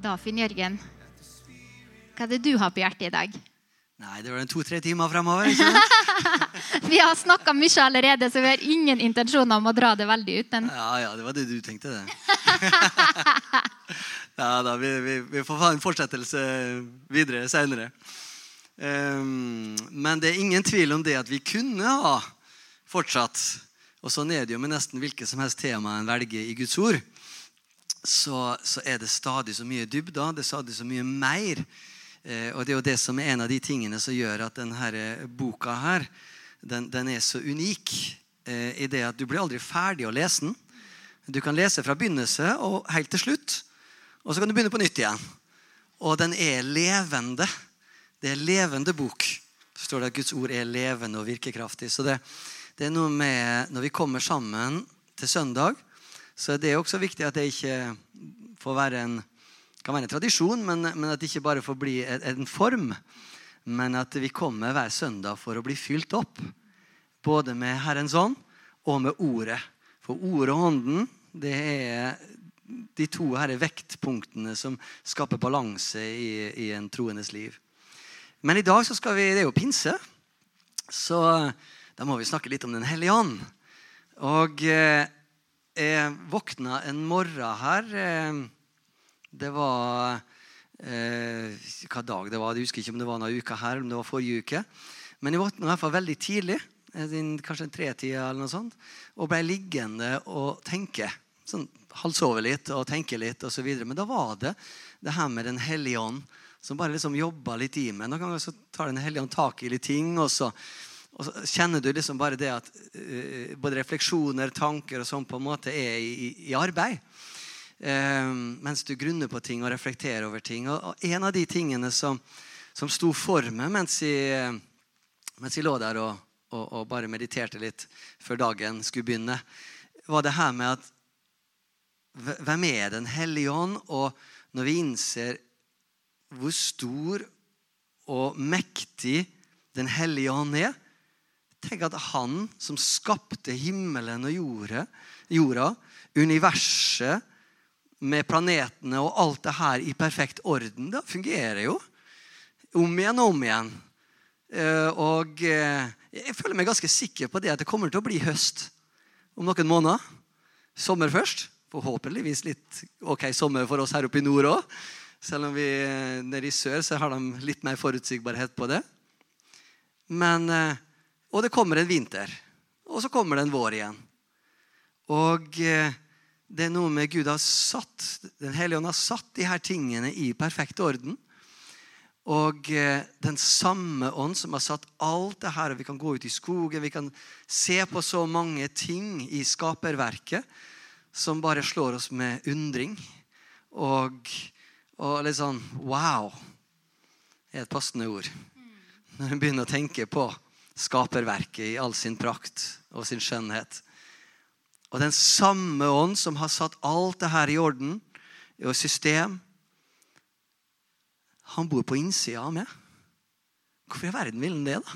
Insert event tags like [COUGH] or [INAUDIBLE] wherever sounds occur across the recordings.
Da, Finn Jørgen, hva er det du har på hjertet i dag? Nei, det var en to-tre timer fremover. [LAUGHS] Vi har snakka mye allerede, så vi har ingen intensjoner om å dra det veldig ut. Men Ja, ja, det var det du tenkte, det. [LAUGHS] ja da, vi, vi, vi får ha en fortsettelse videre seinere. men det er ingen tvil om det at vi kunne ha fortsatt. Og sånn er det jo med nesten hvilket som helst tema en velger i Guds ord. Så, så er det stadig så mye dybder, det er stadig så mye mer. Eh, og det er jo det som er en av de tingene som gjør at denne boka her, den, den er så unik. Eh, I det at du blir aldri ferdig å lese den. Du kan lese fra begynnelse og helt til slutt. Og så kan du begynne på nytt igjen. Og den er levende. Det er levende bok. Så står det at Guds ord er levende og virkekraftig. Så det, det er noe med Når vi kommer sammen til søndag, så det er også viktig at det ikke får være en kan være en tradisjon, men, men at det ikke bare får bli en, en form. Men at vi kommer hver søndag for å bli fylt opp. Både med Herrens ånd og med Ordet. For Ordet og Ånden det er de to her vektpunktene som skaper balanse i, i en troendes liv. Men i dag så skal vi, det er jo pinse, så da må vi snakke litt om Den hellige ånd. Og eh, jeg våkna en morgen her eh, Det var eh, Hva dag det var. Jeg husker ikke om det var denne uka her, om det var forrige uke. Men jeg våkna i hvert fall veldig tidlig, eh, kanskje en tretida eller noe sånt, og ble liggende og tenke. Sånn halvsove litt og tenke litt osv. Men da var det det her med Den hellige ånd som bare liksom jobba litt i meg. Noen ganger så tar Den hellige ånd tak i litt ting, og så, og så kjenner du liksom bare det at uh, både refleksjoner, tanker og sånn på en måte er i, i arbeid. Um, mens du grunner på ting og reflekterer over ting. Og, og en av de tingene som, som sto for meg mens jeg, mens jeg lå der og, og, og bare mediterte litt før dagen skulle begynne, var det her med at hvem er Den hellige ånd? Og når vi innser hvor stor og mektig Den hellige ånd er Tenk at han som skapte himmelen og jorda, jorda universet med planetene og alt det her i perfekt orden, det fungerer jo. Om igjen og om igjen. Eh, Og eh, jeg føler meg ganske sikker på det at det kommer til å bli høst om noen måneder. Sommer først. Forhåpentligvis litt ok sommer for oss her oppe i nord òg. Selv om vi nede i sør så har de litt mer forutsigbarhet på det. Men, eh, og det kommer en vinter. Og så kommer det en vår igjen. Og eh, det er noe med Gud har satt, Den hellige ånd har satt de her tingene i perfekt orden. Og eh, den samme ånd som har satt alt det her, og vi kan gå ut i skogen, vi kan se på så mange ting i skaperverket som bare slår oss med undring. Og, og litt sånn wow er et passende ord. Når en begynner å tenke på skaperverket i all sin prakt og sin skjønnhet. Og den samme ånd som har satt alt det her i orden, i system, han bor på innsida av meg. Hvorfor i verden vil han det, da?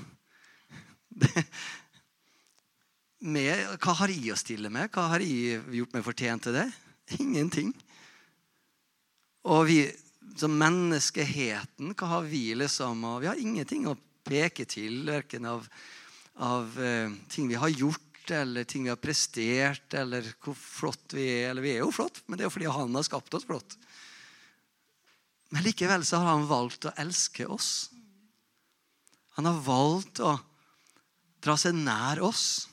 [LAUGHS] Med, hva har jeg å stille med? Hva har jeg gjort meg fortjent til det? Ingenting. Og vi som menneskeheten, hva har vi liksom og Vi har ingenting å peke til, verken av, av eh, ting vi har gjort, eller ting vi har prestert, eller hvor flott vi er. Eller vi er jo flott, men det er jo fordi han har skapt oss flott. Men likevel så har han valgt å elske oss. Han har valgt å dra seg nær oss.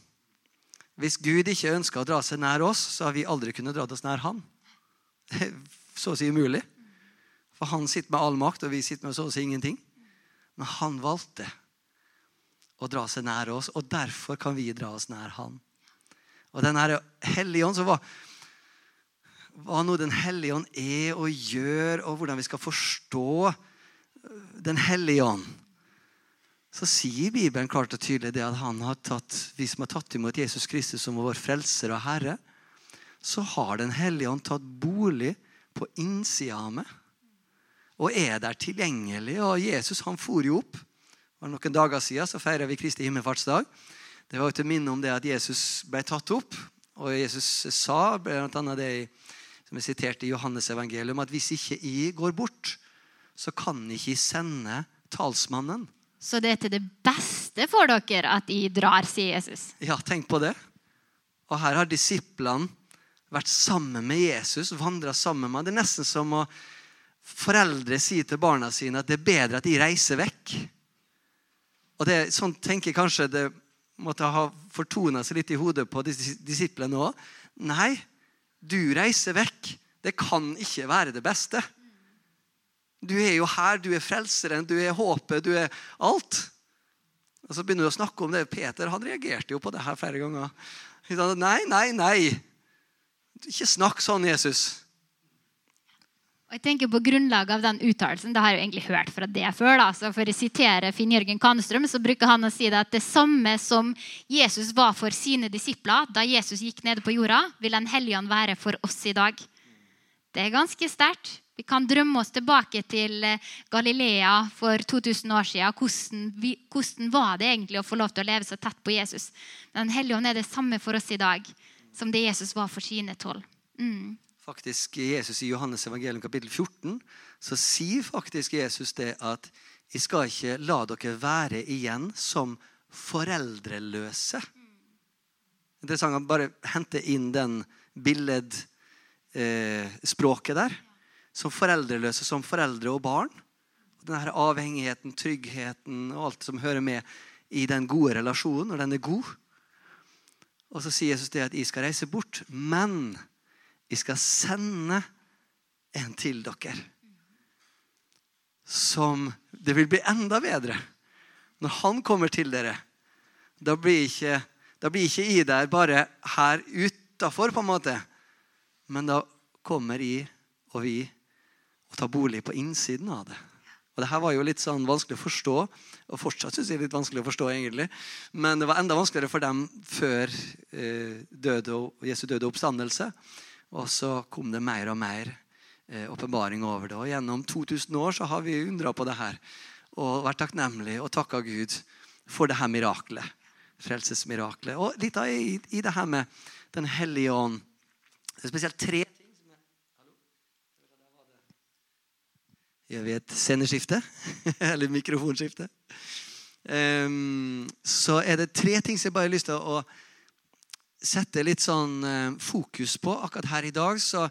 Hvis Gud ikke ønska å dra seg nær oss, så har vi aldri kunnet dra oss nær han. [LAUGHS] Så å si umulig. For han sitter med all makt, og vi sitter med så å si ingenting. Men han valgte å dra seg nær oss, og derfor kan vi dra oss nær han. Og den hellige ånd, så var hva nå Den hellige ånd er og gjør, og hvordan vi skal forstå Den hellige ånd, så sier Bibelen klart og tydelig det at han har tatt, vi som har tatt imot Jesus Kristus som vår frelser og herre, så har Den hellige ånd tatt bolig på innsida av meg. Og er der tilgjengelig. Og Jesus han for jo opp. For noen dager siden så feirer vi Kristi himmelfartsdag. Det var jo til minne om det at Jesus ble tatt opp. Og Jesus sa blant annet det som er sitert i Johannes evangelium, at hvis ikke jeg går bort, så kan ikke jeg sende talsmannen. Så det er til det beste for dere at jeg drar, sier Jesus. Ja, tenk på det. Og her har disiplene vært sammen med Jesus, vandra sammen med ham. Det er nesten som å foreldre sier til barna sine at det er bedre at de reiser vekk. Og det, Sånn tenker jeg kanskje det måtte ha fortona seg litt i hodet på dis- disiplene òg. Nei, du reiser vekk. Det kan ikke være det beste. Du er jo her, du er frelseren, du er håpet, du er alt. Og så begynner du å snakke om det. Peter han reagerte jo på det her flere ganger. Nei, nei, nei. Ikke snakk sånn, Jesus. Og jeg tenker på grunnlag av den uttalelsen, Det har jeg jo egentlig hørt fra det før. da, så For å sitere Finn-Jørgen Kanestrøm, så bruker han å si det at det samme som Jesus var for sine disipler da Jesus gikk nede på jorda, vil Den hellige ånd være for oss i dag. Det er ganske sterkt. Vi kan drømme oss tilbake til eh, Galilea for 2000 år siden. Hvordan, vi, hvordan var det egentlig å få lov til å leve så tett på Jesus? Den hellige ånd er det samme for oss i dag som det Jesus var for sine tolv. Mm. Faktisk Jesus I Johannes evangelium kapittel 14 så sier faktisk Jesus det at jeg skal ikke la dere være igjen som foreldreløse. Interessant å bare hente inn den billedspråket eh, der. Som foreldreløse, som foreldre og barn. Denne avhengigheten, tryggheten og alt som hører med i den gode relasjonen, når den er god. Og så sier Jesus det at jeg skal reise bort, men jeg skal sende en til dere. Som det vil bli enda bedre. Når han kommer til dere, da blir ikke, da blir ikke i der bare her utafor, på en måte. Men da kommer i og vi og tar bolig på innsiden av det. Og det her var jo litt sånn vanskelig å forstå, og fortsatt synes jeg er litt vanskelig å forstå. egentlig. Men det var enda vanskeligere for dem før eh, døde og, Jesu døde oppstandelse. Og så kom det mer og mer eh, åpenbaring over det. Og gjennom 2000 år så har vi undra på det her og vært takknemlige og takka Gud for det her miraklet. Frelsesmiraklet. Og litt av i, i det her med Den hellige ånd. Det er spesielt tre ting som er Gjør vi et sceneskifte? [LAUGHS] Eller mikrofonskifte? Um, så er det tre ting som jeg bare har lyst til å sette litt sånn eh, fokus på akkurat her i dag. Så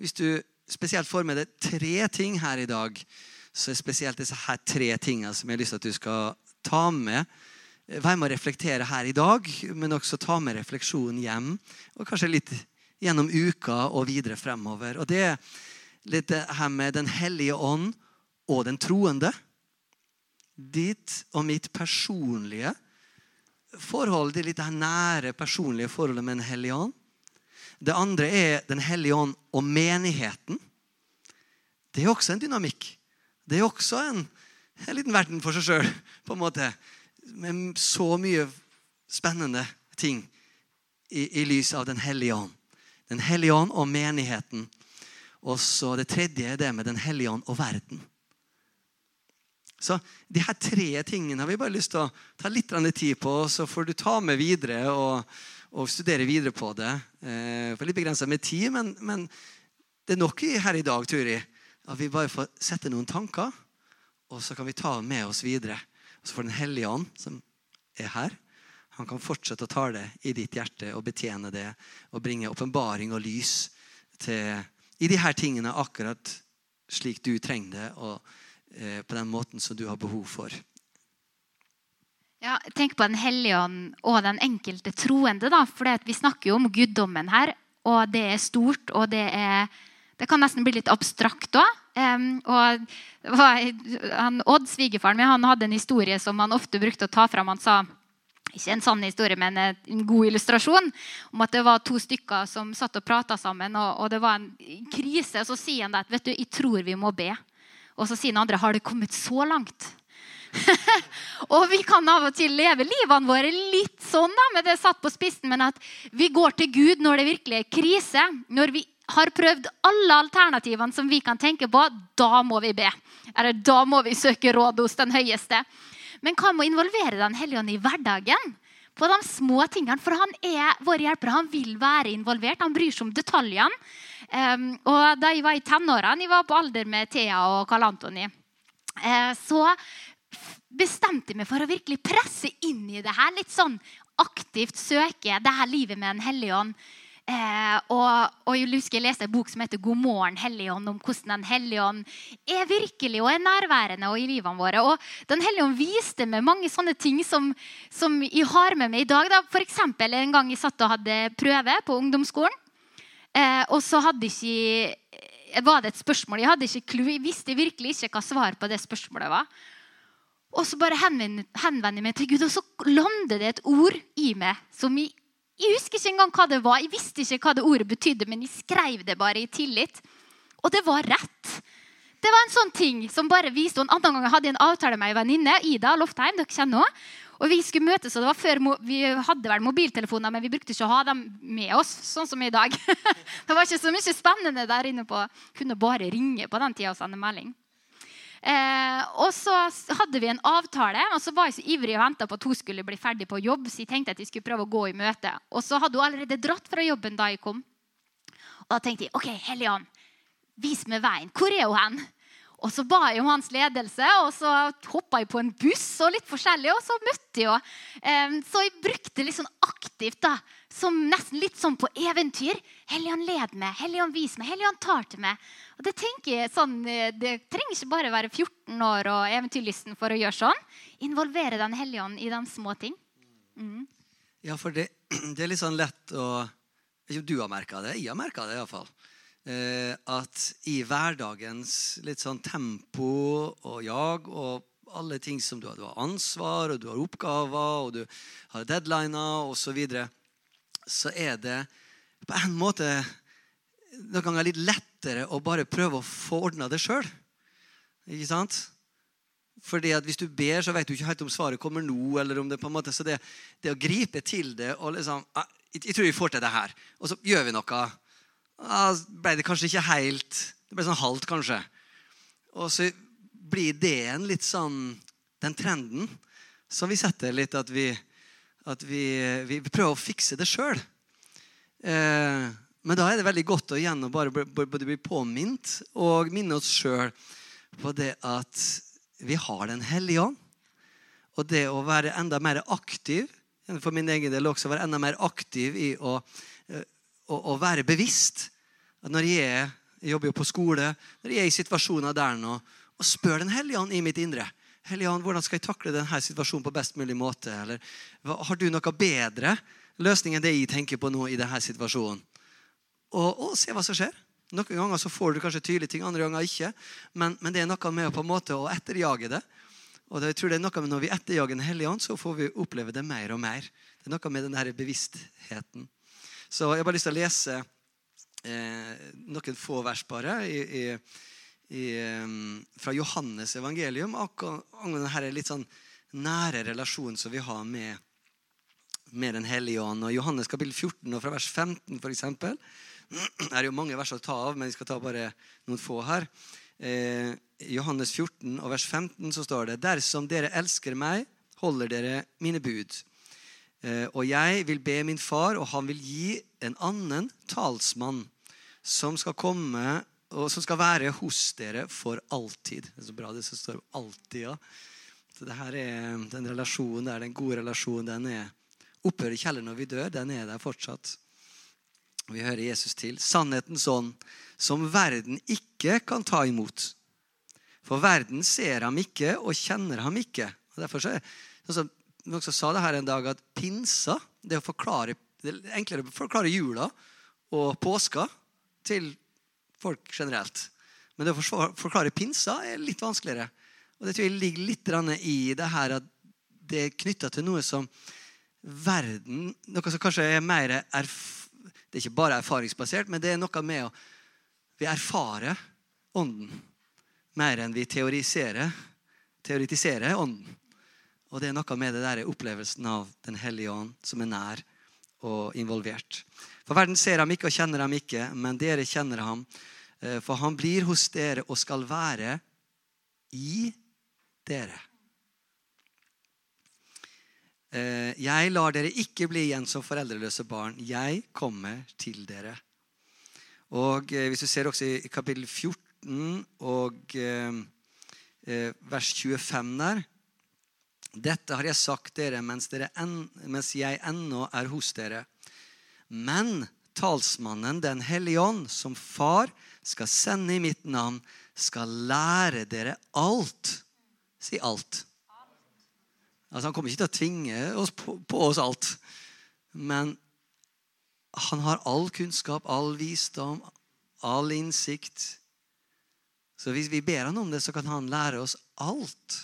hvis du spesielt får med deg tre ting her i dag, så er spesielt disse her tre tingene som jeg har lyst til at du skal ta med. Eh, Vær med å reflektere her i dag, men også ta med refleksjonen hjem. Og kanskje litt gjennom uka og videre fremover. Og det er litt det her med Den hellige ånd og den troende. Ditt og mitt personlige forhold, det litt nære, personlige forholdet med Den hellige ånd. Det andre er Den hellige ånd og menigheten. Det er også en dynamikk. Det er også en, en liten verden for seg sjøl, på en måte. Med så mye spennende ting i, i lys av Den hellige ånd. Den hellige ånd og menigheten. Og så det tredje er det med Den hellige ånd og verden. Så de her tre tingene har vi bare lyst til å ta litt tid på, så får du ta med videre og, og studere videre på det. Eh, litt begrensa med tid, men, men, det er nok her i dag, Turi, at vi bare får sette noen tanker, og så kan vi ta med oss videre. Og så får Den hellige ånd, som er her, han kan fortsette å ta det i ditt hjerte og betjene det og bringe åpenbaring og lys til, i de her tingene akkurat slik du trenger det. og på den måten som du har behov for. Ja, Tenk på Den hellige ånd og den enkelte troende. da, for Vi snakker jo om guddommen her, og det er stort. og det, er, det kan nesten bli litt abstrakt òg. Um, Odd, svigerfaren min, han hadde en historie som han ofte brukte å ta fram. Han sa ikke en sann historie, men en god illustrasjon. Om at det var to stykker som satt og prata sammen, og, og, det var en krise. Så sier han at vet du, jeg tror vi må be. Og så sier den andre har det kommet så langt. [LAUGHS] og vi kan av og til leve livene våre litt sånn, da, med det satt på spissen, men at vi går til Gud når det virkelig er krise. Når vi har prøvd alle alternativene som vi kan tenke på, da må vi be. Eller da må vi søke råd hos den høyeste. Men hva med å involvere Den hellige ånd i hverdagen? På de små tingene, For han er vår hjelper. Han vil være involvert. Han bryr seg om detaljene. Og da jeg var i tenårene, jeg var på alder med Thea og Karl Antoni, uh, så bestemte jeg meg for å virkelig presse inn i det her. Litt sånn aktivt søke det her livet med en hellig ånd. Eh, og, og, jeg husker jeg leste en bok som heter 'God morgen, Helligånd', om hvordan Den hellige ånd er virkelig og er nærværende og i livene våre. Og Den hellige ånd viste meg mange sånne ting som, som jeg har med meg i dag. Da. For eksempel, en gang jeg satt og hadde prøve på ungdomsskolen. Eh, og så hadde ikke, var det et spørsmål. Jeg hadde ikke clue, jeg visste virkelig ikke hva svaret på det spørsmålet var. Og så bare henvender jeg meg til Gud, og så lander det et ord i meg som jeg jeg husker ikke engang hva det var. Jeg visste ikke hva det ordet betydde, men jeg skrev det bare i tillit. Og det var rett. Det var en sånn ting som bare viste. En annen gang hadde jeg en avtale med ei venninne, Ida Loftheim. dere kjenner henne. Og Vi skulle møtes, og det var før vi hadde vel mobiltelefoner, men vi brukte ikke å ha dem med oss, sånn som i dag. [LAUGHS] det var ikke så mye spennende der inne på Kunne bare ringe på den tida og sende melding. Eh, og så hadde vi en avtale, og så var jeg så ivrig og venta på at hun skulle bli ferdig på jobb. Så jeg tenkte at jeg skulle prøve å gå i møte. Og så hadde hun allerede dratt fra jobben da jeg kom. Og da tenkte jeg OK, Helligånd, vis meg veien. Hvor er hun hen? Og så ba jeg om hans ledelse, og så hoppa jeg på en buss og litt forskjellig, og så møtte jeg henne. Så jeg brukte litt sånn aktivt, da, som nesten litt sånn på eventyr. Helligånd led meg, Helligånd vis meg, Helligånd tar til meg. Og Det tenker jeg sånn, eh, det trenger ikke bare være 14 år og eventyrlysten for å gjøre sånn. Involvere Den hellige ånd i de små ting. Mm. Ja, for det, [CLEARS THROAT] det, er litt sånn lett å Du har merka det. Jeg har merka det iallfall. Eh, at i hverdagens litt sånn tempo og jag og alle ting som du har, du har ansvar, og du har oppgaver, og du har deadliner osv., så, videre, så er det på en måte noen ganger litt lettere å bare prøve å få ordna det sjøl. Ikke sant? Fordi at Hvis du ber, så vet du ikke helt om svaret kommer nå. eller om det på en måte, Så det, det å gripe til det og liksom jeg, jeg, tror vi får til det her. Og så gjør vi noe ja, ble det kanskje ikke helt Det ble sånn halvt, kanskje. Og så blir det en litt sånn Den trenden som vi setter litt, at vi, at vi, vi prøver å fikse det sjøl. Eh, men da er det veldig godt å igjen bare både bli påminnet og minne oss sjøl på det at vi har Den hellige ånd. Og det å være enda mer aktiv for min egen del også være enda mer aktiv i å å, å være bevisst. At når jeg, er, jeg jobber jo på skole, når jeg er i situasjoner der nå, og spør Den hellige ånd i mitt indre Hellige hvordan skal jeg takle denne situasjonen på best mulig måte? Eller har du noe bedre løsning enn det jeg tenker på nå i denne situasjonen? Og, og se hva som skjer. Noen ganger så får du kanskje tydelige ting, andre ganger ikke. Men, men, det er noe med på en måte å etterjage det. Og jeg tror det er noe med Når vi etterjager Den hellige ånd, så får vi oppleve det mer og mer. Det er noe med denne bevisstheten. Så jeg har bare lyst til å lese eh, noen få vers bare i, i, um, fra Johannes evangelium angående denne litt sånn nære relasjonen som vi har med, med Den hellige ånd. Og Johannes kapittel 14 og fra vers 15 for eksempel. [CLEARS THROAT] Det er jo mange vers å ta av, men vi skal ta bare noen få her. Eh, Johannes 14 og vers 15 så står det Dersom dere elsker meg, holder dere mine bud. Eh, og jeg vil be min far, og han vil gi en annen talsmann som skal komme og som skal være hos dere for alltid. Det er så bra det som står 'alltid'. ja. Så det her er Den relasjonen der, den gode relasjonen, den er opphører ikke heller når vi dør. Den er der fortsatt. Vi hører Jesus til. Sannhetens ånd, som verden ikke kan ta imot. For verden ser ham ikke og kjenner ham ikke. Og derfor så er, altså, noen som sa det her en dag, at pinsa det forklare, det er enklere å forklare jula og påska til folk generelt. Men det å forklare pinsa er litt vanskeligere. Og det tror jeg ligger litt i det her at det er knytta til noe som verden Noe som kanskje er mer erf Det er ikke bare erfaringsbasert, men det er noe med å Vi erfarer ånden mer enn vi teoriserer, teoretiserer ånden. Og det er noe med det der opplevelsen av Den hellige ånd som er nær og involvert. For verden ser ham ikke og kjenner ham ikke, men dere kjenner ham. Eh, for han blir hos dere og skal være i dere. Eh, jeg lar dere ikke bli igjen som foreldreløse barn. Jeg kommer til dere. Og eh, Hvis du ser også i, kapittel 14 og vers 25 der Dette har jeg sagt dere mens, dere en, mens jeg ennå er hos dere. Men talsmannen, Den hellige ånd, som Far skal sende i mitt navn, skal lære dere alt. Si alt. Altså, han kommer ikke til å tvinge oss på, på oss alt. Men han har all kunnskap, all visdom, all innsikt. Så hvis vi ber han om det, så kan han lære oss alt.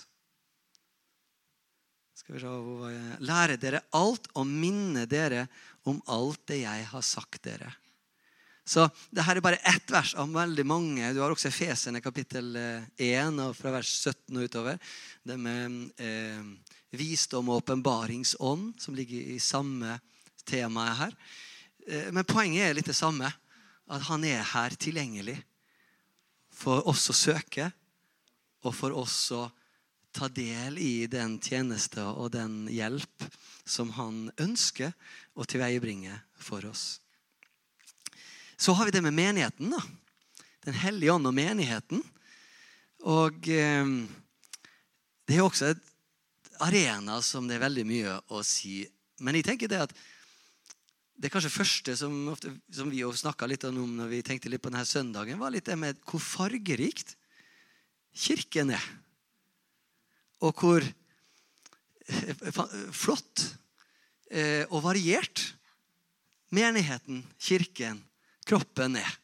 Skal vi se, hvor var jeg? Lære dere alt og minne dere om alt det jeg har sagt dere. Så det her er bare ett vers av veldig mange. Du har også Efesene kapittel 1 eh, fra vers 17 og utover. Det med eh, visdom og åpenbaringsånd, som ligger i samme temaet her. Eh, men poenget er litt det samme. At han er her tilgjengelig for oss å søke, og for oss å ta del i den tjeneste og den hjelp som han ønsker å tilveiebringe for oss. Så har vi det med menigheten. da. Den hellige ånd og menigheten. Og eh, det er også et arena som det er veldig mye å si. Men jeg tenker det at det kanskje første som, ofte, som vi snakka litt om når vi tenkte litt på denne søndagen, var litt det med hvor fargerikt Kirken er. Og hvor eh, flott eh, og variert menigheten, kirken, kroppen er.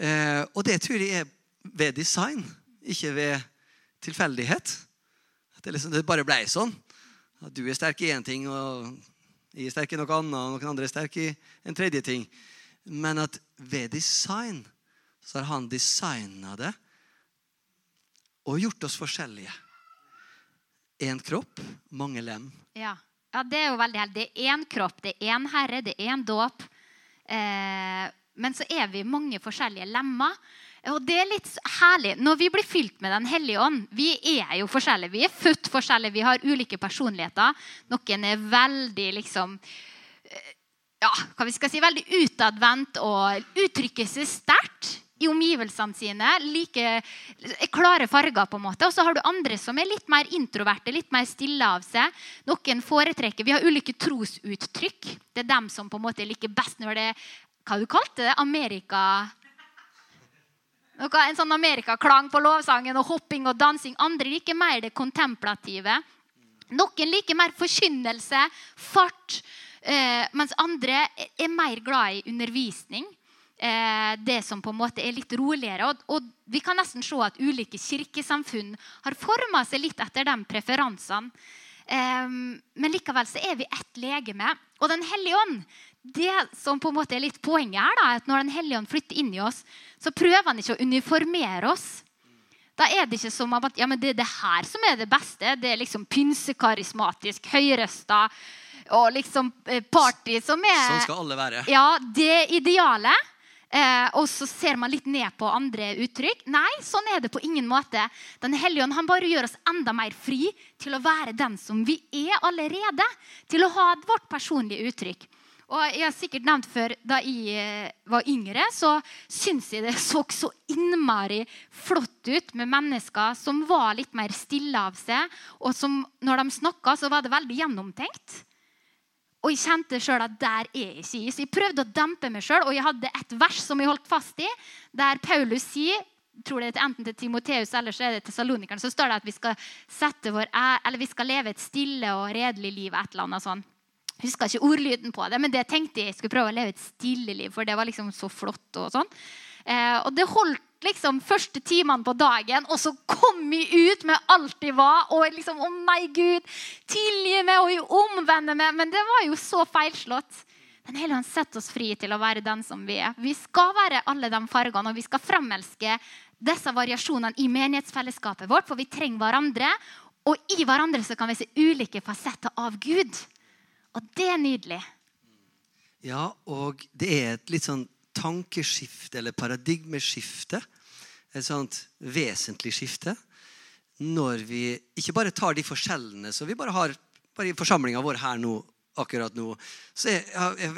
Eh, og det tror jeg er ved design, ikke ved tilfeldighet. Det, liksom, det bare blei sånn. At du er sterk i én ting, og jeg er sterk i noe annet, og noen andre er sterk i en tredje ting. Men at ved design så har han designa det og gjort oss forskjellige. Én kropp, mange lem. Ja. ja, det er jo veldig heldig. Det er én kropp, det er én herre, det er én dåp. Eh, men så er vi mange forskjellige lemmer. Og det er litt herlig. Når vi blir fylt med Den hellige ånd Vi er jo forskjellige. Vi er født forskjellige. Vi har ulike personligheter. Noen er veldig liksom eh, ja, hva vi skal si, veldig utadvendt og uttrykker seg sterkt i omgivelsene sine. Like klare farger, på en måte. Og så har du andre som er litt mer introverte, litt mer stille av seg. Noen foretrekker Vi har ulike trosuttrykk. Det er dem som på en måte liker best når det Hva du kalte det? Amerika en sånn amerikaklang på lovsangen og hopping og dansing. Andre liker mer det kontemplative. Noen liker mer forkynnelse, fart, eh, mens andre er mer glad i undervisning. Eh, det som på en måte er litt roligere. Og, og, vi kan nesten se at ulike kirkesamfunn har forma seg litt etter de preferansene. Eh, men likevel så er vi ett legeme. Og Den hellige ånd det som på en måte er litt poenget her, da, er at når Den hellige ånd flytter inn i oss, så prøver han ikke å uniformere oss. Da er det ikke som at ja, men det er det her som er det beste. Det er liksom pynsekarismatisk, høyrøsta og liksom eh, party som er Sånn skal alle være. Ja, det idealet. Eh, og så ser man litt ned på andre uttrykk. Nei, sånn er det på ingen måte. Den hellige ånd han bare gjør oss enda mer fri til å være den som vi er allerede. Til å ha vårt personlige uttrykk. Og jeg har sikkert nevnt før, Da jeg eh, var yngre, så syns jeg det [LAUGHS] så så innmari flott ut med mennesker som var litt mer stille av seg. Og som, når de snakka, så var det veldig gjennomtenkt. Og jeg kjente sjøl at der er jeg ikke. Så jeg prøvde å dempe meg sjøl, og jeg hadde et vers som jeg holdt fast i, der Paulus sier tror det er enten til Timoteus eller så er det til Salonikeren, så står det at vi skal, vår, vi skal leve et stille og redelig liv. et eller annet sånn. Husker ikke ordlyden på det, men det tenkte jeg skulle prøve å leve et stille liv, for det var liksom så flott. Og sånn. Eh, og det holdt liksom første timene på dagen, og så kom jeg ut med alt jeg var. Og liksom Å nei, Gud, tilgi meg, og jeg omvender meg. Men det var jo så feilslått. Den hele Han setter oss fri til å være den som vi er. Vi skal være alle de fargene, og vi skal fremelske disse variasjonene i menighetsfellesskapet vårt, for vi trenger hverandre. Og i hverandre så kan vi se ulike fasetter av Gud. Og det er nydelig. Ja, og det er et litt sånn tankeskifte eller paradigmeskifte. Et sånt vesentlig skifte. Når vi ikke bare tar de forskjellene som vi bare har bare i forsamlinga vår her nå, akkurat nå, så er,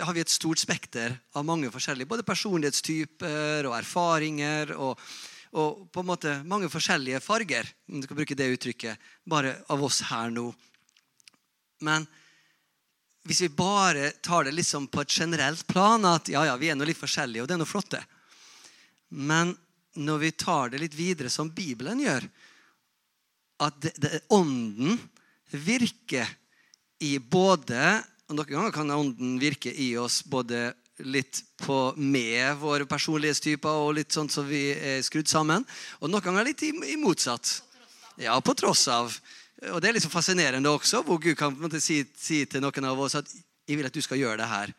har vi et stort spekter av mange forskjellige både personlighetstyper og erfaringer. og, og på en måte mange forskjellige farger, om du skal bruke det uttrykket, bare av oss her nå. Men hvis vi bare tar det liksom på et generelt plan, at ja, ja, vi er nå litt forskjellige, og det er noe det. Men når vi tar det litt videre, som Bibelen gjør, at det, det, ånden virker i både og Noen ganger kan ånden virke i oss både litt på med våre personlighetstyper og litt sånn som vi er skrudd sammen. Og noen ganger litt i, i motsatt. Ja, på tross av. Og det er liksom fascinerende også, hvor Gud kan si, si, til noen av oss at 'Jeg vil at du skal gjøre det her.'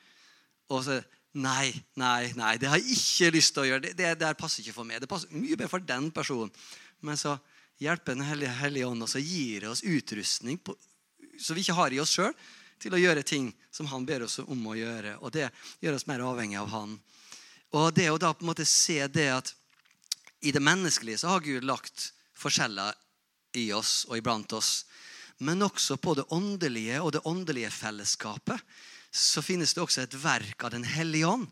Og så Nei, nei, nei, det har jeg ikke lyst til å gjøre. Det, det, det passer ikke for meg. Det passer mye bedre for den personen. Men så hjelper Den hellige, hellige ånd oss og gir oss utrustning på, som vi ikke har i oss sjøl, til å gjøre ting som han ber oss om å gjøre. Og det gjør oss mer avhengig av han. Og det å da på en måte se det at i det menneskelige så har Gud lagt forskjeller i oss og iblant oss. Men også på det åndelige og det åndelige fellesskapet så finnes det også et verk av Den hellige ånd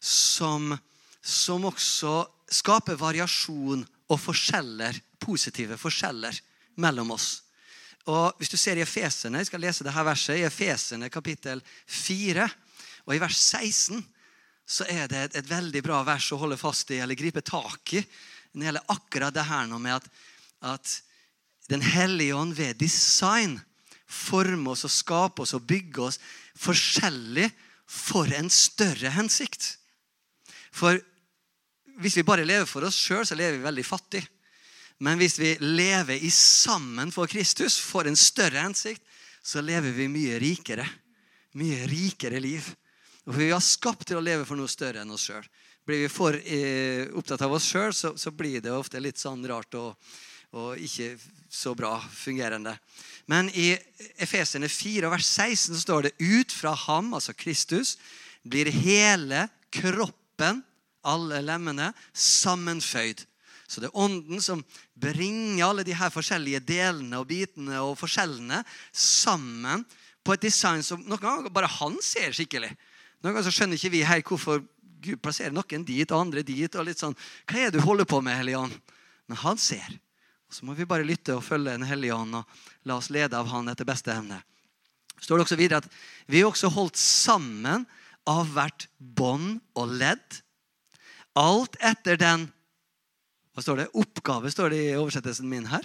som, som også skaper variasjon og forskjeller, positive forskjeller mellom oss. Og Hvis du ser i Efesene, jeg skal lese dette verset, i Efesene kapittel 4, og i vers 16 så er det et, et veldig bra vers å holde fast i eller gripe tak i. når Det gjelder akkurat det her med at, at Den hellige ånd ved design former oss og skaper oss og bygger oss forskjellig for en større hensikt. For hvis vi bare lever for oss sjøl, så lever vi veldig fattig. Men hvis vi lever i sammen for Kristus, for en større hensikt, så lever vi mye rikere. Mye rikere liv. Og Vi har skapt til å leve for noe større enn oss sjøl. Blir vi for eh, opptatt av oss sjøl, så, så, blir det ofte litt sånn rart og, og ikke så bra fungerende. Men i Efesene 4, vers 16 så står det ut fra ham, altså Kristus, blir hele kroppen, alle lemmene, sammenføyd. Så det er ånden som bringer alle de her forskjellige delene og bitene og forskjellene sammen på et design som noen ganger bare han ser skikkelig. Noen ganger så skjønner ikke vi helt hvorfor Gud plasserer noen dit og andre dit. og litt sånn, Hva er det du holder på med, Hellige Men han ser. Så må vi bare lytte og følge Den hellige ånd og la oss lede av Han etter beste evne. står det også videre at vi er også holdt sammen av hvert bånd og ledd. Alt etter den hva står det? Oppgave står det i oversettelsen min her.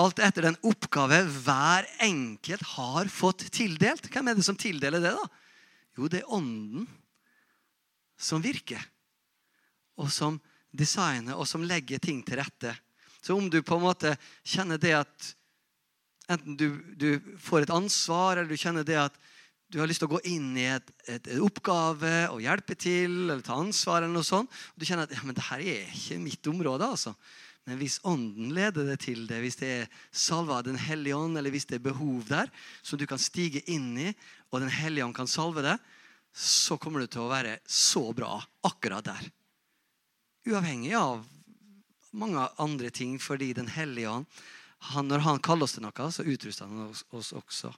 Alt etter den oppgave hver enkelt har fått tildelt. Hvem er det som tildeler det? da? Jo, det er Ånden som virker, og som designer, og som legger ting til rette. Så om du på en måte kjenner det at enten du, du får et ansvar, eller du kjenner det at du har lyst til å gå inn i et, et, et oppgave og hjelpe til eller ta ansvar, eller noe sånt, og du kjenner at ja, men det her er ikke mitt område. altså. Men hvis Ånden leder det til det, hvis det er salva av Den hellige ånd, eller hvis det er behov der som du kan stige inn i, og Den hellige ånd kan salve det, så kommer det til å være så bra akkurat der. Uavhengig av mange andre ting fordi Den hellige ånd han, Når han kaller oss til noe, så utruster han oss, oss også.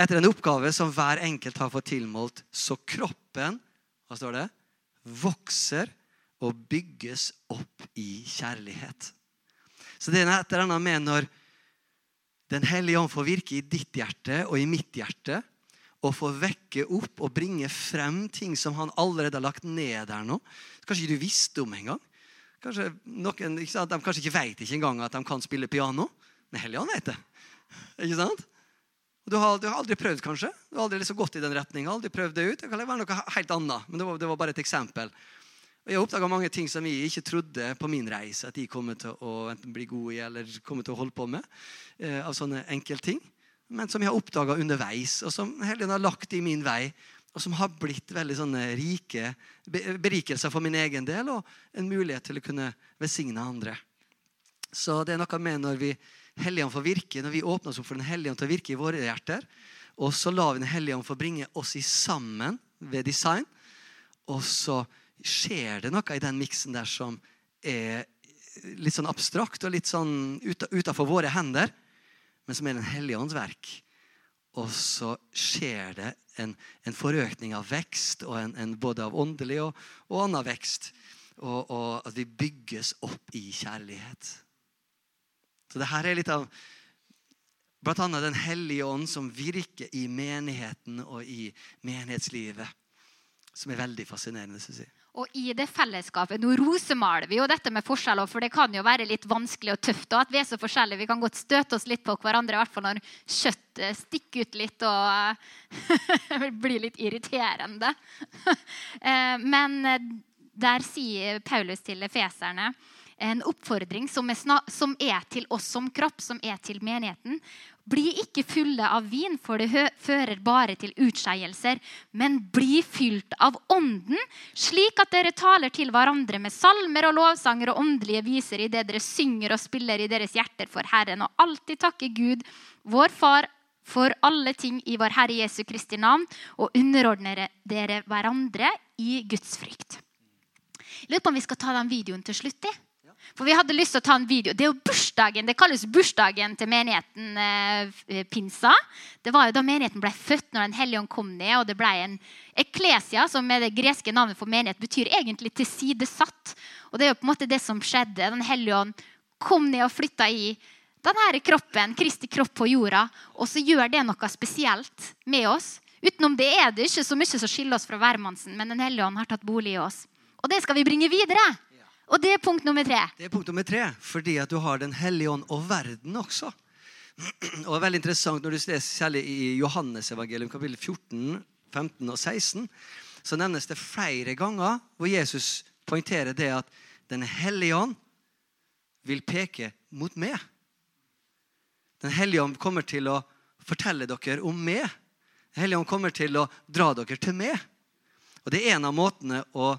Etter en oppgave som hver enkelt har fått tilmålt, så kroppen hva står det, vokser og bygges opp i kjærlighet. Så det er et eller med når Den hellige ånd får virke i ditt hjerte og i mitt hjerte, og får vekke opp og bringe frem ting som han allerede har lagt ned der nå. Kanskje ikke du visste om engang. Kanskje noen, De kanskje ikke vet ikke engang at de kan spille piano. Men Helligånd vet det. Ikke sant? Du har, du har, aldri prøvd, kanskje. Du har aldri liksom gått i den retninga. Det ut. Det kan være noe helt annet. Men det var, det var bare et eksempel. Og jeg oppdaga mange ting som jeg ikke trodde på min reise at jeg kommer til å enten bli god i eller kommer til å holde på med. Eh, av sånne enkeltting. Men som jeg har oppdaga underveis, og som Helligånd har lagt i min vei og som har blitt veldig sånne rike berikelser for min egen del, og en mulighet til å kunne velsigne andre. Så det er noe med når vi Helligånd får virke, når vi åpner oss opp for Den hellige til å virke i våre hjerter, og så lar vi Den hellige ånd få bringe oss i sammen ved design, og så skjer det noe i den miksen der som er litt sånn abstrakt og litt sånn utafor våre hender, men som er Den hellige ånds verk. Og så skjer det en, en forøkning av vekst, en, en både av åndelig og, og annen vekst. Og, og, at vi bygges opp i kjærlighet. Så det her er litt av annet Den hellige ånd som virker i menigheten og i menighetslivet. Som er veldig fascinerende. syns jeg. Og i det fellesskapet, Nå rosemaler vi jo dette med forskjeller, for det kan jo være litt vanskelig og tøft. og at Vi er så forskjellige. Vi kan godt støte oss litt på hverandre, i hvert fall når kjøttet stikker ut litt og [LAUGHS] blir litt irriterende. [LAUGHS] Eh, men eh, der sier Paulus til feserne en oppfordring som er, som er, til oss som kropp, som er til menigheten. Bli ikke fulle av vin, for det fører bare til utskeielser. Men bli fylt av Ånden, slik at dere taler til hverandre med salmer og lovsanger og åndelige viser idet dere synger og spiller i deres hjerter for Herren, og alltid takke Gud, vår Far, for alle ting i vår Herre Jesu Kristi navn, og underordne dere hverandre i Guds frykt. Jeg lurer på om vi skal ta den videoen til slutt. i. For vi hadde lyst til å ta en video. Det er jo bursdagen, det kalles bursdagen til menigheten eh, Pinsa. Det var jo da menigheten ble født, når Den hellige ånd kom ned. og det ble en Eklesia, som er det greske navnet for menighet, betyr egentlig tilsidesatt. Og det er jo på en måte det som skjedde. Den hellige ånd kom ned og flytta i denne kroppen, Kristi kropp på jorda. Og så gjør det noe spesielt med oss. Utenom det er det ikke så mye som skiller oss fra hvermannsen, men Den hellige ånd har tatt bolig i oss. Og det skal vi bringe videre. Og det er punkt nummer tre. Det er punkt nummer tre, Fordi at du har Den hellige ånd og verden også. Og det er veldig interessant Når du leser særlig i Johannes-evangelium kapittel 14, 15 og 16, så nevnes det flere ganger hvor Jesus poengterer det at Den hellige ånd vil peke mot meg. Den hellige ånd kommer til å fortelle dere om meg. Den hellige ånd kommer til å dra dere til meg. Og Det er en av måtene å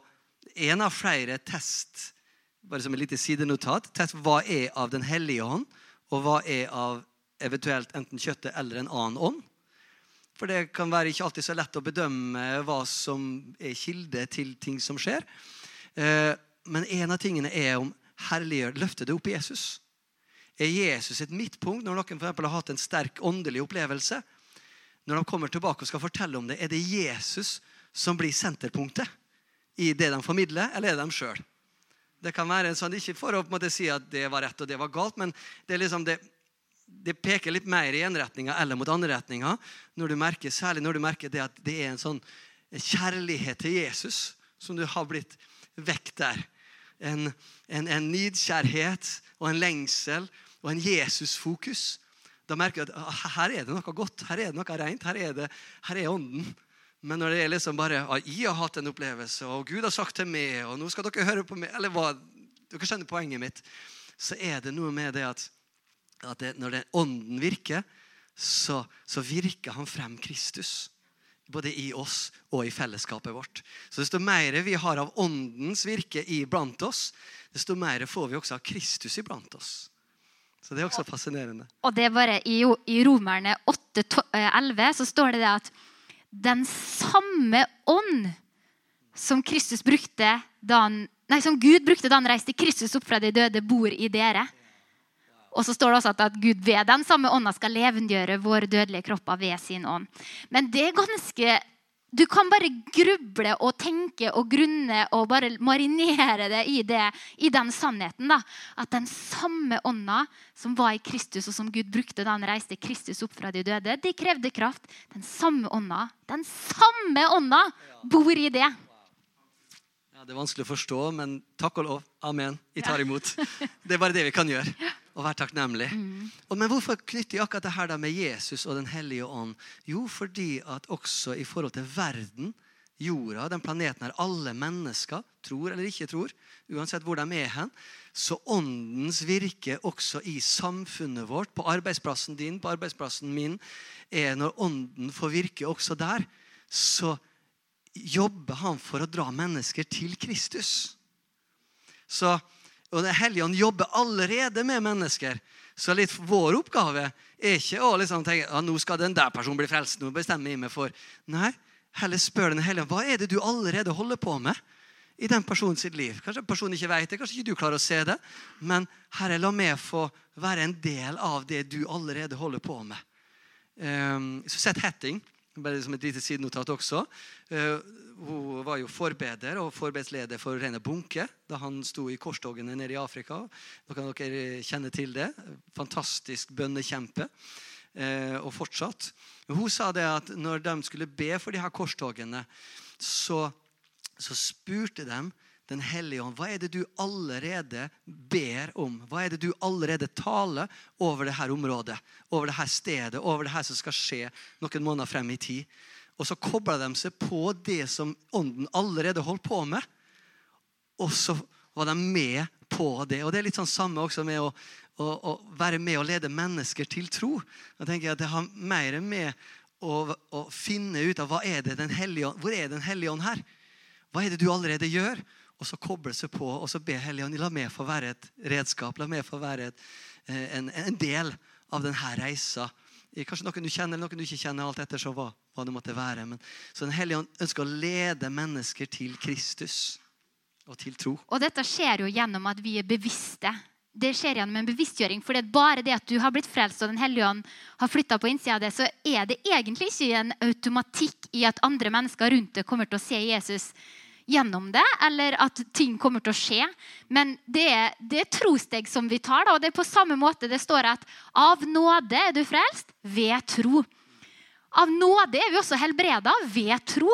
En av flere test bare som et lite sidenotat, test hva er av Den hellige ånd, og hva er av eventuelt enten kjøttet eller en annen ånd. For det kan være ikke alltid så lett å bedømme hva som er kilde til ting som skjer. Eh, men en av tingene er om herliggjør løfter det opp i Jesus. Er Jesus et midtpunkt når noen for har hatt en sterk åndelig opplevelse? Når de kommer tilbake og skal fortelle om det, er det Jesus som blir senterpunktet i det de formidler, eller er det dem sjøl? Det kan være sånn, Ikke for å på en måte si at det var rett og det var galt, men det, liksom det, det peker litt mer i ene retninga eller mot andre retninga. Når du merker, særlig når du merker det at det er en sånn kjærlighet til Jesus som du har blitt vekk der. En, en, en nidkjærhet og en lengsel og en Jesus-fokus. Da merker du at ah, her er det noe godt, her er det noe rent, her er, det, her er ånden. Men når det er liksom bare ah, 'Jeg har hatt en opplevelse, og Gud har sagt til meg' 'og nå skal dere høre på meg', eller hva, dere skjønner poenget mitt, så er det noe med det at, at det, når det, ånden virker, så, så, virker han frem Kristus. Både i oss og i fellesskapet vårt. Så desto mer vi har av åndens virke iblant oss, desto mer får vi også av Kristus iblant oss. Så det er også fascinerende. Og det er bare I, i Romerne 8,11 eh, så står det det at den samme ånd som han, nei, som Gud brukte da han reiste Kristus opp fra de døde, bor i dere. Og så står det også at Gud ved den samme ånda skal levendegjøre våre dødelige kropper ved sin ånd. Men det er ganske du kan bare gruble og tenke og grunne og bare marinere det i, det, i den sannheten. da, At den samme ånda som var i Kristus, og som Gud brukte da han reiste Kristus opp fra de døde, de krevde kraft. Den samme ånda den samme ånda bor i det. Ja, Det er vanskelig å forstå, men takk og lov. Amen. Vi tar imot. Det er bare det vi kan gjøre [LAUGHS] og være takknemlig. Mm. Men hvorfor knytter jeg akkurat det her med Jesus og Den hellige ånd? Jo, fordi at også i forhold til verden, jorda, den planeten her, alle mennesker, tror eller ikke tror, uansett hvor de er hen, så åndens virke også i samfunnet vårt, på arbeidsplassen din, på arbeidsplassen min, er når ånden får virke også der, så jobber han for å dra mennesker til Kristus. Så og Den hellige ånd jobber allerede med mennesker. Så litt vår oppgave er ikke å liksom tenke ja, nå skal den der personen bli frelst. nå bestemmer jeg meg for. Nei, heller spør Den hellige ånd hva er det du allerede holder på med i den personen sitt liv. Kanskje personen ikke vet det, kanskje ikke du klarer å se det. Men Herre, la meg få være en del av det du allerede holder på med. Um, sett Hatting, bare som et lite sidenotat også. Uh, hun var jo forbeder og forbedsleder for Rene Bunke da han sto i korstogene nede i Afrika. Da kan dere kjenne til det. Fantastisk bønnekjempe. Uh, og fortsatt. Hun sa det at når de skulle be for de her korstogene, så, så spurte de den hellige ånd, hva er det du allerede ber om? Hva er det du allerede taler over dette området, over dette stedet, over det her som skal skje noen måneder frem i tid? Og så kobla de seg på det som ånden allerede holdt på med. Og så var de med på det. Og det er litt sånn samme også med å, å, å være med og lede mennesker til tro. Da tenker jeg at Det har mer med å, å finne ut av hva er det den hellige hvor er Den hellige ånd her. Hva er det du allerede gjør? Og så koble seg på og så be Helligånd la meg få være et redskap. La meg få være et, eh, en, en, del av denne reisa. Kanskje noen du kjenner, eller noen du ikke kjenner, alt etter hva, hva det måtte være. Men, så Den hellige ånd ønsker å lede mennesker til Kristus og til tro. Og dette skjer jo gjennom at vi er bevisste. Det skjer gjennom en bevisstgjøring. For det er bare det at du har blitt frelst og Den hellige ånd har flytta på innsida av det, så er det egentlig ikke en automatikk i at andre mennesker rundt deg kommer til å se Jesus gjennom det, eller at ting kommer til å skje. Men det er, det er trosteg som vi tar. Da, og det er på samme måte det står at av nåde er du frelst ved tro. Av nåde er vi også helbreda ved tro.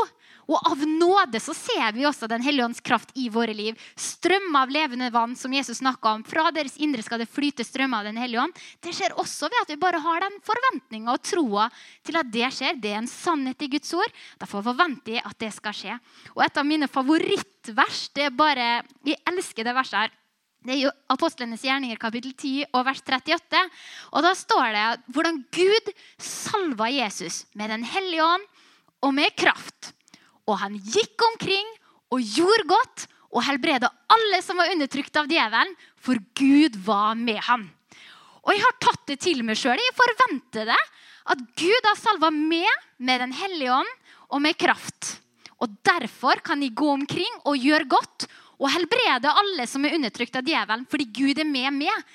Og av nåde så ser vi også Den hellige ånds kraft i våre liv. Strømmer av levende vann, som Jesus snakka om. Fra deres indre skal det flyte strømmer av Den hellige ånd. Det skjer også ved at vi bare har den forventninga og troa til at det skjer. Det er en sannhet i Guds ord. Derfor forventer jeg at det skal skje. Og et av mine favorittvers det er bare Jeg elsker det verset her. Det er jo Apostlenes gjerninger kapittel 10 og vers 38. Og Da står det hvordan Gud salva Jesus med Den hellige ånd og med kraft og han gikk omkring og gjorde godt og helbreda alle som var undertrykt av djevelen, for Gud var med ham. Og jeg har tatt det til meg sjøl. Jeg forventer det. At Gud har salva meg med Den hellige ånd og med kraft. Og derfor kan jeg gå omkring og gjøre godt og helbrede alle som er undertrykt av djevelen, fordi Gud er med meg.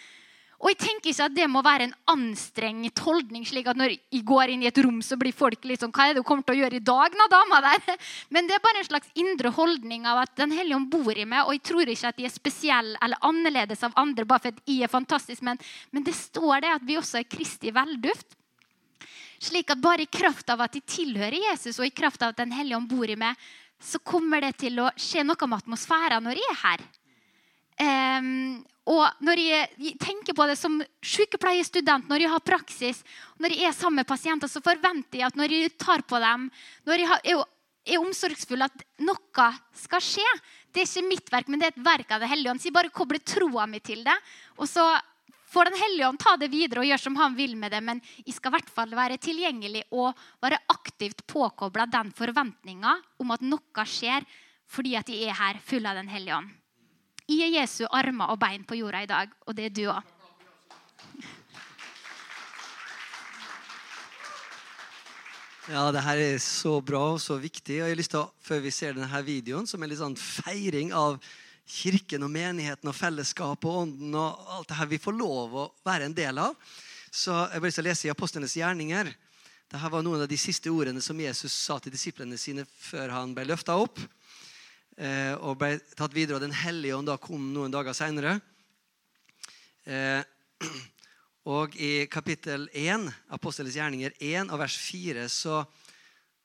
Og jeg tenker ikke at det må være en anstrengt holdning, slik at når jeg går inn i et rom, så blir folk litt sånn Hva er det du kommer til å gjøre i dag, nå, dama der? [LAUGHS] Men det er bare en slags indre holdning av at Den hellige ånd bor i meg, og jeg tror ikke at de er spesielle eller annerledes av andre bare for at jeg er fantastisk, men, men det står det at vi også er Kristi velduft. Slik at bare i kraft av at de tilhører Jesus, og i kraft av at Den hellige ånd bor i meg, så kommer det til å skje noe med atmosfæren når jeg er her. Um, og når jeg, tenker på det som sykepleierstudent, når jeg har praksis, når jeg er sammen med pasienter, så forventer jeg at når jeg tar på dem, når jeg har, er, er omsorgsfull, at noe skal skje. Det er ikke mitt verk, men det er et verk av Det hellige ånd. Så jeg bare kobler troa mi til det. Og så får Den hellige ånd ta det videre og gjøre som han vil med det. Men jeg skal i hvert fall være tilgjengelig og være aktivt påkobla den forventninga om at noe skjer fordi at jeg er her full av Den hellige ånd. I er Jesu armer og bein på jorda i dag, og det er du òg. Ja, det her er så bra og så viktig. og jeg har lyst til å, Før vi ser denne videoen, som er litt sånn feiring av kirken og menigheten og fellesskapet og ånden og alt det her vi får lov å være en del av, så jeg har lyst til å lese i Apostlenes gjerninger. Dette var noen av de siste ordene som Jesus sa til disiplene sine før han ble løfta opp. Eh, og ble tatt videre. Og Den hellige ånd da kom noen dager seinere. Eh, [CLEARS THROAT] og i kapittel 1, Apostelens gjerninger 1 og vers 4, så,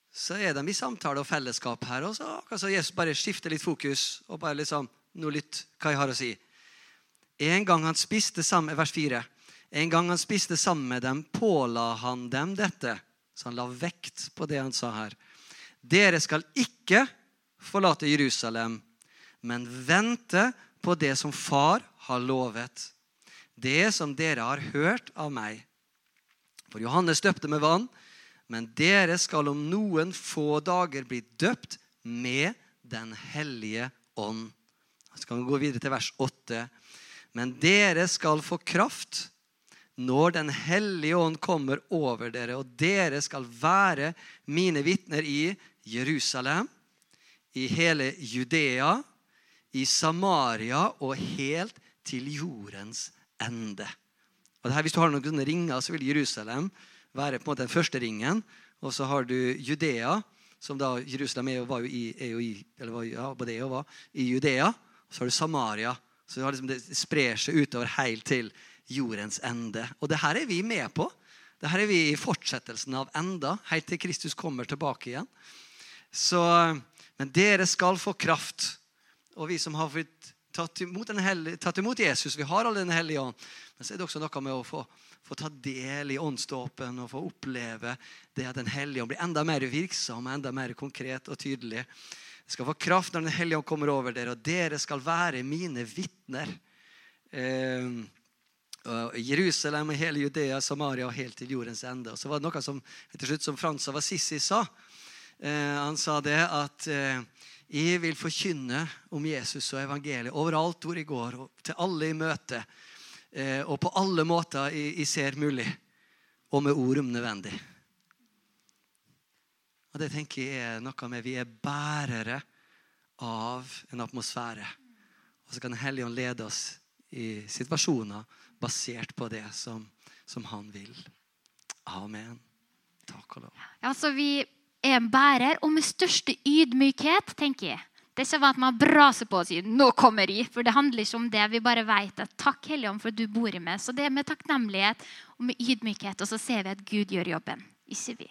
så er de i samtale og fellesskap her. Og så altså, Jesus bare skifter litt fokus og bare liksom Nå lytt hva jeg har å si. En gang han spiste sammen vers 4. En gang han spiste sammen med dem, påla han dem dette. Så han la vekt på det han sa her. Dere skal ikke forlate Jerusalem, men vente på det som far har lovet. Det som dere har hørt av meg. For Johannes døpte med vann, men dere skal om noen få dager bli døpt med Den hellige ånd. Så kan vi gå videre til vers 8. Men dere skal få kraft når Den hellige ånd kommer over dere, og dere skal være mine vitner i Jerusalem, i hele Judea, i Samaria og helt til jordens ende. Og her, hvis du har noen ringer, så vil Jerusalem være på en måte den første ringen. Og så har du Judea, som da Jerusalem er var jo i, er jo i eller var, ja, både er og var, i Judea. Og så har du Samaria. Så liksom, det sprer seg utover helt til jordens ende. Og det her er vi med på. Det her er vi i fortsettelsen av enda, helt til Kristus kommer tilbake igjen. Så, men dere skal få kraft. Og vi som har tatt imot, hellige, tatt imot Jesus, vi har all Den hellige ånd. Men så er det også noe med å få, få ta del i åndsdåpen og få oppleve det at Den hellige ånd blir enda mer virksom, enda mer konkret og tydelig. Det skal få kraft når Den hellige ånd kommer over dere, og dere skal være mine vitner. Eh, Jerusalem og hele Judea, Samaria og helt til jordens ende. Og så var det noe som til slutt som Frans av Assisi sa. Eh, han sa det at eh, jeg vil forkynne om Jesus og evangeliet overalt hvor jeg går, og til alle i møte. Eh, og på alle måter jeg, ser mulig, og med ord om nødvendig. Og Det tenker jeg er noe med Vi er bærere av en atmosfære. Og så kan Den lede oss i situasjoner basert på det som, som han vil. Amen. Takk og lov. Ja, så vi er en bærer, og med største ydmykhet, tenker jeg. Det er ikke at man braser på og sier 'nå kommer jeg', for det handler ikke om det. Vi bare vet at 'takk, Helligånd, for at du bor i meg'. Så det er med takknemlighet og med ydmykhet, og så ser vi at Gud gjør jobben. Ikke vi.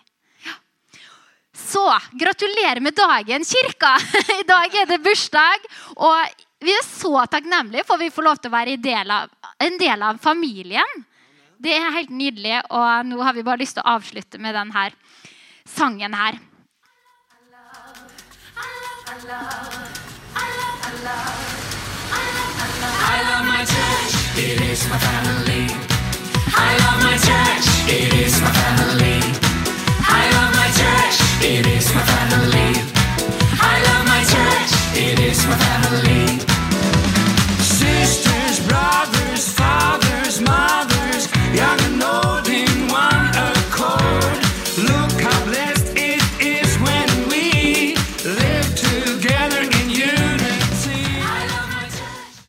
Så gratulerer med dagen, kirka! [LAUGHS] I dag er det bursdag. Og vi er så takknemlige for vi får lov til å være en del av familien. Det er helt nydelig, og nå har vi bare lyst til å avslutte med denne sangen her. I love my church, it is my family. I love my church, it is my family. I love my church, it is my family. I love my church, it is my family. Sisters, brothers, fathers, mothers, young and